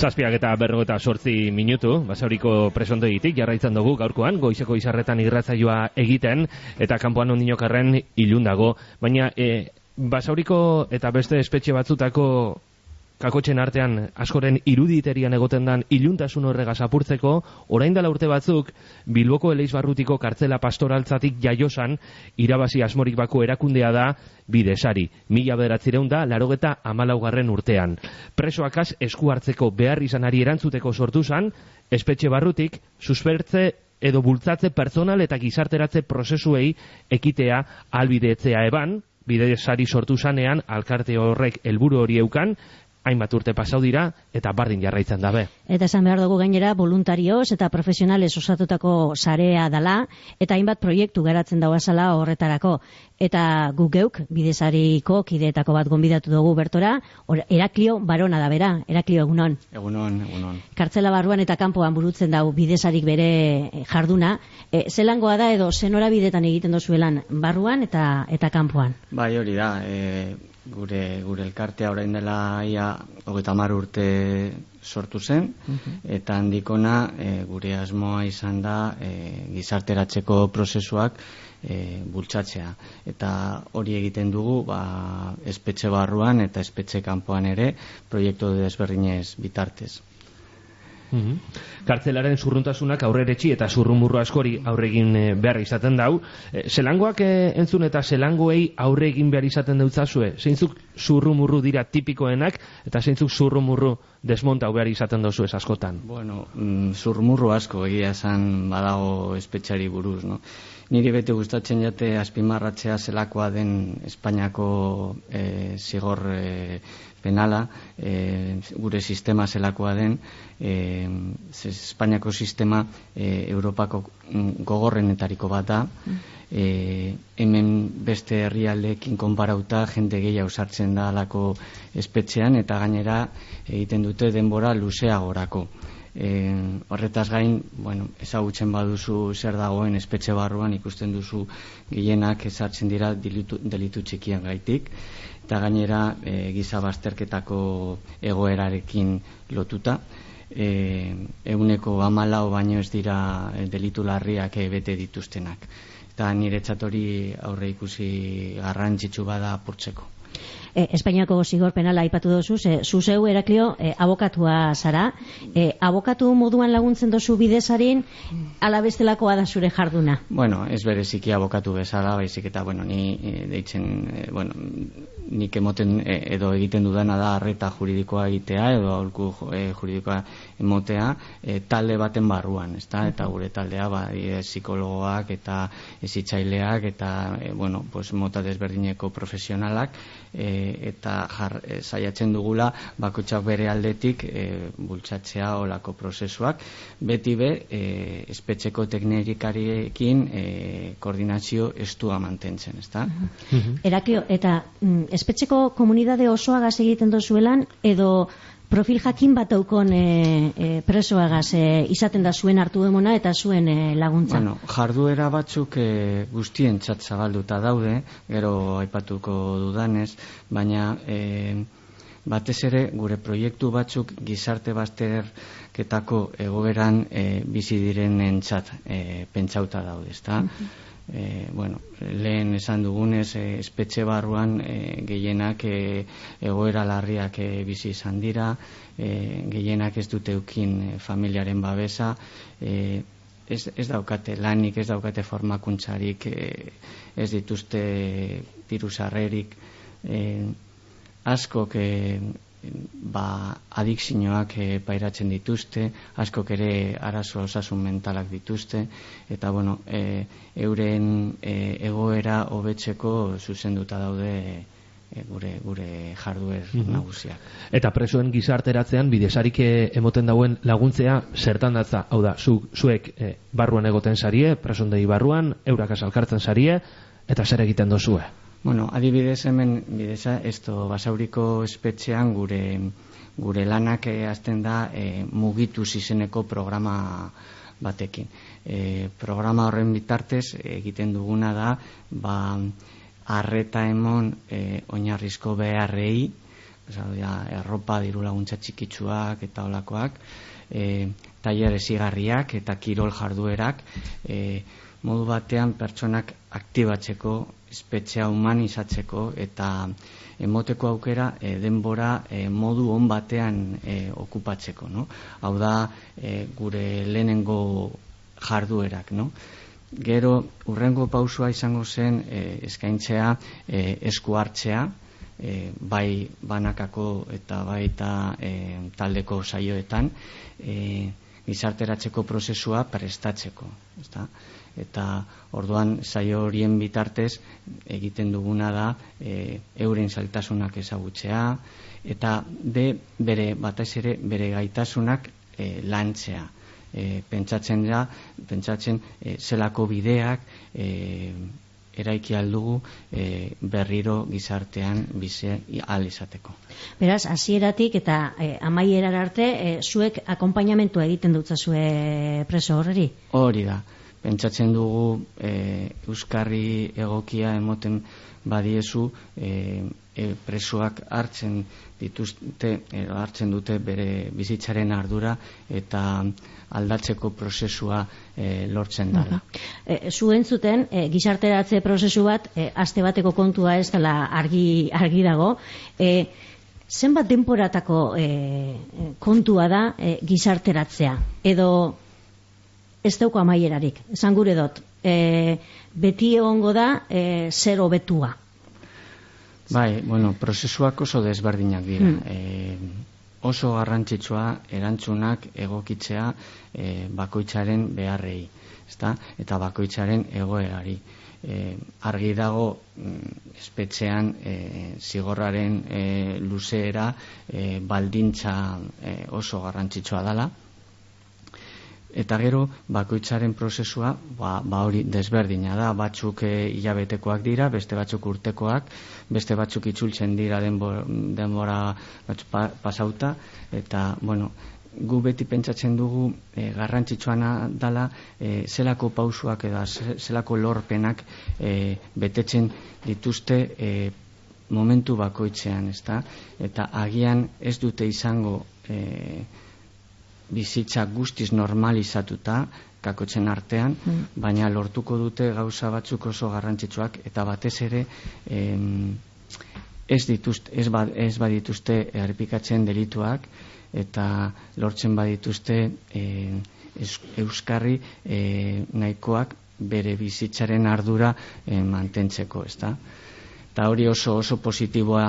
Zazpiak eta berro eta sortzi minutu, basauriko presondoitik jarraitzen dugu gaurkoan, goizeko izarretan irratzaioa egiten, eta kanpoan ondinokarren ilundago. Baina, e, basauriko eta beste espetxe batzutako kakotxen artean askoren iruditerian egoten dan iluntasun horrega apurtzeko, orain dela urte batzuk, Bilboko Eleizbarrutiko kartzela pastoraltzatik jaiosan, irabazi asmorik bako erakundea da bidesari. Mila bederatzireun da, larogeta amalaugarren urtean. Presoakaz esku hartzeko behar izanari erantzuteko sortu zan, espetxe barrutik, suspertze edo bultzatze personal eta gizarteratze prozesuei ekitea albidetzea eban, bidesari sortu zanean, alkarte horrek helburu hori eukan, hainbat urte pasau dira eta bardin jarraitzen dabe. Eta esan behar dugu gainera voluntarioz eta profesionales osatutako sarea dala eta hainbat proiektu garatzen dago azala horretarako. Eta gu geuk bidezariko kideetako bat gonbidatu dugu bertora, or, Eraklio barona da bera, Eraklio egunon. Egunon, egunon. Kartzela barruan eta kanpoan burutzen dau bidezarik bere jarduna. E, zelangoa da edo zenora bidetan egiten dozuelan barruan eta eta kanpoan? Bai hori da, e, gure gure elkartea orain dela ia 30 urte sortu zen. Eta handikona e, gure asmoa izan da e, gizarteratzeko prozesuak e, bultzatzea. Eta hori egiten dugu ba, espetxe barruan eta espetxe kanpoan ere proiektu desberdinez bitartez Mm Kartzelaren zurruntasunak aurreretxi eta zurrumurru askori aurregin e, behar izaten dau. E, zelangoak e, entzun eta zelangoei aurregin behar izaten dautzazue? Zeintzuk zurrumurru dira tipikoenak eta zeintzuk zurrumurru desmonta behar izaten dauzu ez askotan? Bueno, mm, zurrumurru asko egia esan badago espetxari buruz, no? Niri bete gustatzen jate azpimarratzea zelakoa den Espainiako e, zigor e, penala, e, gure sistema zelakoa den, e, Espainiako sistema e, Europako gogorrenetariko bat da, e, hemen beste herrialdeekin konparauta jende gehiago sartzen da alako espetxean eta gainera egiten dute denbora luzeagorako. E, horretaz gain, bueno, ezagutzen baduzu zer dagoen espetxe barruan ikusten duzu gehienak ezartzen dira delitu, delitu txikian gaitik eta gainera e, giza bazterketako egoerarekin lotuta. E, eguneko amalau baino ez dira delitu larriak bete dituztenak eta nire txatori aurre ikusi garrantzitsu bada apurtzeko e, Espainiako zigor penala aipatu dozu, ze zuzeu eraklio e, abokatua zara, e, abokatu moduan laguntzen dozu bidezarin, ala bestelakoa da zure jarduna? Bueno, ez bereziki abokatu bezala, baizik eta, bueno, ni e, deitzen, e, bueno, nik emoten e, edo egiten dudana da arreta juridikoa egitea edo aholku e, juridikoa emotea e, talde baten barruan, ezta? Eta gure taldea ba e, psikologoak eta ezitzaileak eta e, bueno, pues mota desberdineko profesionalak e, eta jar, e, saiatzen dugula bakotsak bere aldetik e, bultzatzea olako prozesuak beti be e, espetxeko teknikariekin e, koordinazio estua mantentzen, ezta? Erakio, eta mm, espetxeko komunidade osoa gaz egiten dozuelan edo profil jakin bat aukon e, e, presoagaz e, izaten da zuen hartu emona eta zuen e, laguntza. Bueno, jarduera batzuk e, guztien txatzabalduta daude, gero aipatuko dudanez, baina e, batez ere gure proiektu batzuk gizarte bazterketako egoberan e, bizi direnen txat e, pentsauta daude, ezta? E, bueno, lehen esan dugunez e, espetxe barruan e, gehienak e, egoera larriak e, bizi izan dira. E, gehienak ez dute ukin familiaren babesa. E, ez, ez daukate lanik ez daukate formakuntzarik e, ez dituzte diruzarrerik e, askok e, ba, adikzioak e, pairatzen dituzte, askok ere arazo osasun mentalak dituzte, eta bueno, e, euren e, egoera hobetzeko zuzenduta daude e, gure gure jarduer mm nagusiak. Eta presoen gizarteratzean bidesarik emoten dauen laguntzea zertan datza, hau da, zu, zuek e, barruan egoten sarie, presondei barruan, eurak asalkartzen sarie, eta zer egiten dozue? Bueno, adibidez hemen bideza esto basauriko espetxean gure gure lanak eh, hasten da e, mugitu izeneko programa batekin. E, programa horren bitartez egiten duguna da ba arreta emon e, oinarrizko beharrei erropa diru laguntza txikitsuak eta olakoak, e, tailer esigarriak eta kirol jarduerak, e, modu batean pertsonak aktibatzeko, espetxea humanizatzeko eta emoteko aukera e, denbora e, modu on batean e, okupatzeko, no? Hau da e, gure lehenengo jarduerak, no? Gero urrengo pausua izango zen e, eskaintzea e, esku hartzea, e, bai banakako eta baita e, taldeko saioetan, e, gizarteratzeko prozesua prestatzeko, ezta? Eta orduan saio horien bitartez egiten duguna da e, euren zailtasunak ezagutzea eta de bere batez ere bere gaitasunak e, lantzea e, pentsatzen da pentsatzen e, zelako bideak e, eraiki aldugu e, berriro gizartean bize al izateko. Beraz, hasieratik eta e, amaierar arte e, zuek akonpainamentua egiten dutzazue preso horreri? Hori da pentsatzen dugu e, euskarri egokia emoten badiezu e, e, presoak hartzen dituzte e, hartzen dute bere bizitzaren ardura eta aldatzeko prozesua e, lortzen dela. E, zu entzuten, e, gizarteratze prozesu bat, e, aste bateko kontua ez dela argi, argi dago, e, zenbat denporatako e, kontua da e, gizarteratzea? Edo ez dauko amaierarik, esan gure dut. E, beti egongo da e, zer hobetua. Bai, bueno, prozesuak oso desberdinak dira. Hmm. E, oso garrantzitsua erantzunak egokitzea e, bakoitzaren beharrei, ezta? Eta bakoitzaren egoerari. E, argi dago mm, espetxean e, zigorraren e, luzeera e, baldintza e, oso garrantzitsua dala, eta gero bakoitzaren prozesua ba, ba hori desberdina da. Batzuk e, hilabetekoak dira beste batzuk urtekoak beste batzuk itzultzen dira denbora batzu pasauta. Eta bueno gu beti pentsatzen dugu e, garrantzitsuana dala e, zelako pausuak edo zelako lorpenak e, betetzen dituzte e, momentu bakoitzean ezta? Eta agian ez dute izango e, bizitza guztiz normalizatuta kakotzen artean, mm. baina lortuko dute gauza batzuk oso garrantzitsuak eta batez ere em, ez, dituzte, ez, ba, ez badituzte errepikatzen delituak eta lortzen badituzte e, euskarri e, nahikoak bere bizitzaren ardura mantentzeko, ezta? Eta hori oso oso positiboa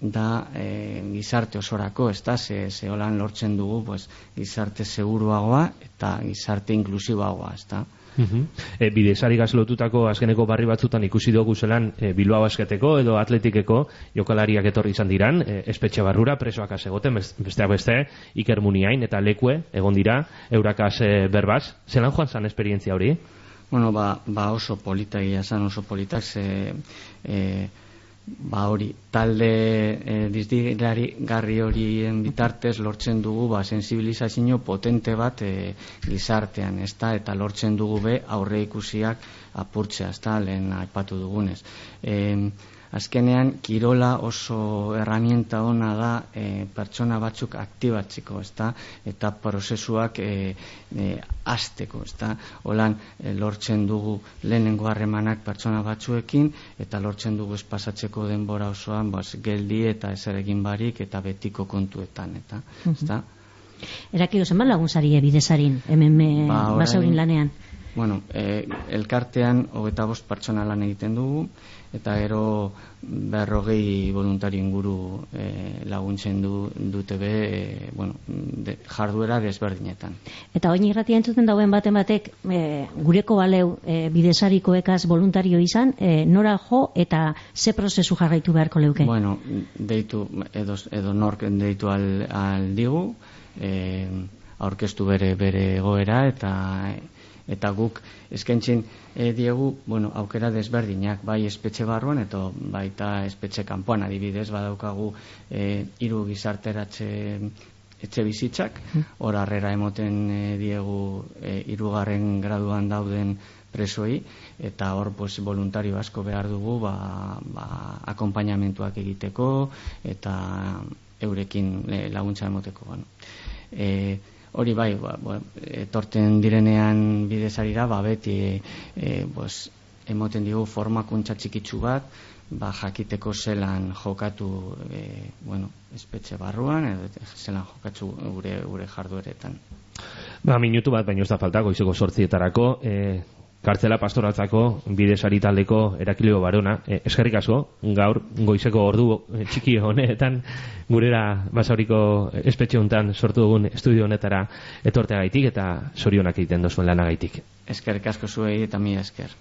da e, gizarte osorako, ez da, ze, ze holan lortzen dugu, pues, gizarte seguruagoa eta gizarte inklusiboagoa, ez da. Uh e, bidezari gazlotutako azkeneko barri batzutan ikusi dugu zelan e, Bilbao basketeko edo atletikeko jokalariak etorri izan diran, e, espetxe barrura presoak asegoten, besteak beste Iker Muniain eta Lekue egon dira eurakaz e, berbaz, zelan joan zan esperientzia hori? Bueno, ba, ba oso polita zan oso politak ze, e, ba hori talde e, dizdigari garri horien bitartez lortzen dugu ba sensibilizazio potente bat e, gizartean, ezta? Eta lortzen dugu be aurre ikusiak apurtzea, ezta lehen aipatu dugunez. Eh azkenean kirola oso herramienta ona da e, pertsona batzuk aktibatzeko, ezta? Eta prozesuak e, e, azteko, ezta? Holan e, lortzen dugu lehenengo harremanak pertsona batzuekin eta lortzen dugu espasatzeko denbora osoan, bas, geldi eta ezeregin barik eta betiko kontuetan, eta, ezta? Eraki zenbat laguntzari bidezarin, hemen ba, basaurin lanean? Bueno, e, elkartean hogeta bost pertsona lan egiten dugu, eta gero berrogei voluntario inguru e, laguntzen du, dute be e, bueno, de, jarduera desberdinetan. Eta oin irratia entzuten dauen baten batek e, gureko baleu e, bidesarikoekaz voluntario izan, e, nora jo eta ze prozesu jarraitu beharko leuke? Bueno, deitu edo, edo nork deitu al, al digu, e, aurkeztu bere bere egoera eta eta guk eskaintzen e, diegu bueno, aukera desberdinak bai espetxe barruan eta baita espetxe kanpoan. Adibidez badaukagu e, hiru gizarteratze etxe bizitzak, hor harrera emoten e, diegu e, irugarren graduan dauden presoi eta hor pues, voluntario asko behar dugu ba, ba, akompainamentuak egiteko eta eurekin laguntza emoteko bueno. e, hori bai ba, ba, etorten direnean bidezari da ba, beti e, pues, emoten digu formakuntza txikitsu bat ba, jakiteko zelan jokatu e, bueno, espetxe barruan edo zelan jokatu gure, gure jardueretan. Ba, minutu bat, baino ez da falta, goizeko sortzietarako, e, kartzela pastoraltzako bidesari taldeko erakileo barona. E, eskerrik asko, gaur, goizeko ordu e, txiki honetan, gurera basauriko espetxe honetan sortu dugun estudio honetara etortea gaitik eta sorionak egiten dozuen lanagaitik. Eskerrik asko zuei eta mi esker.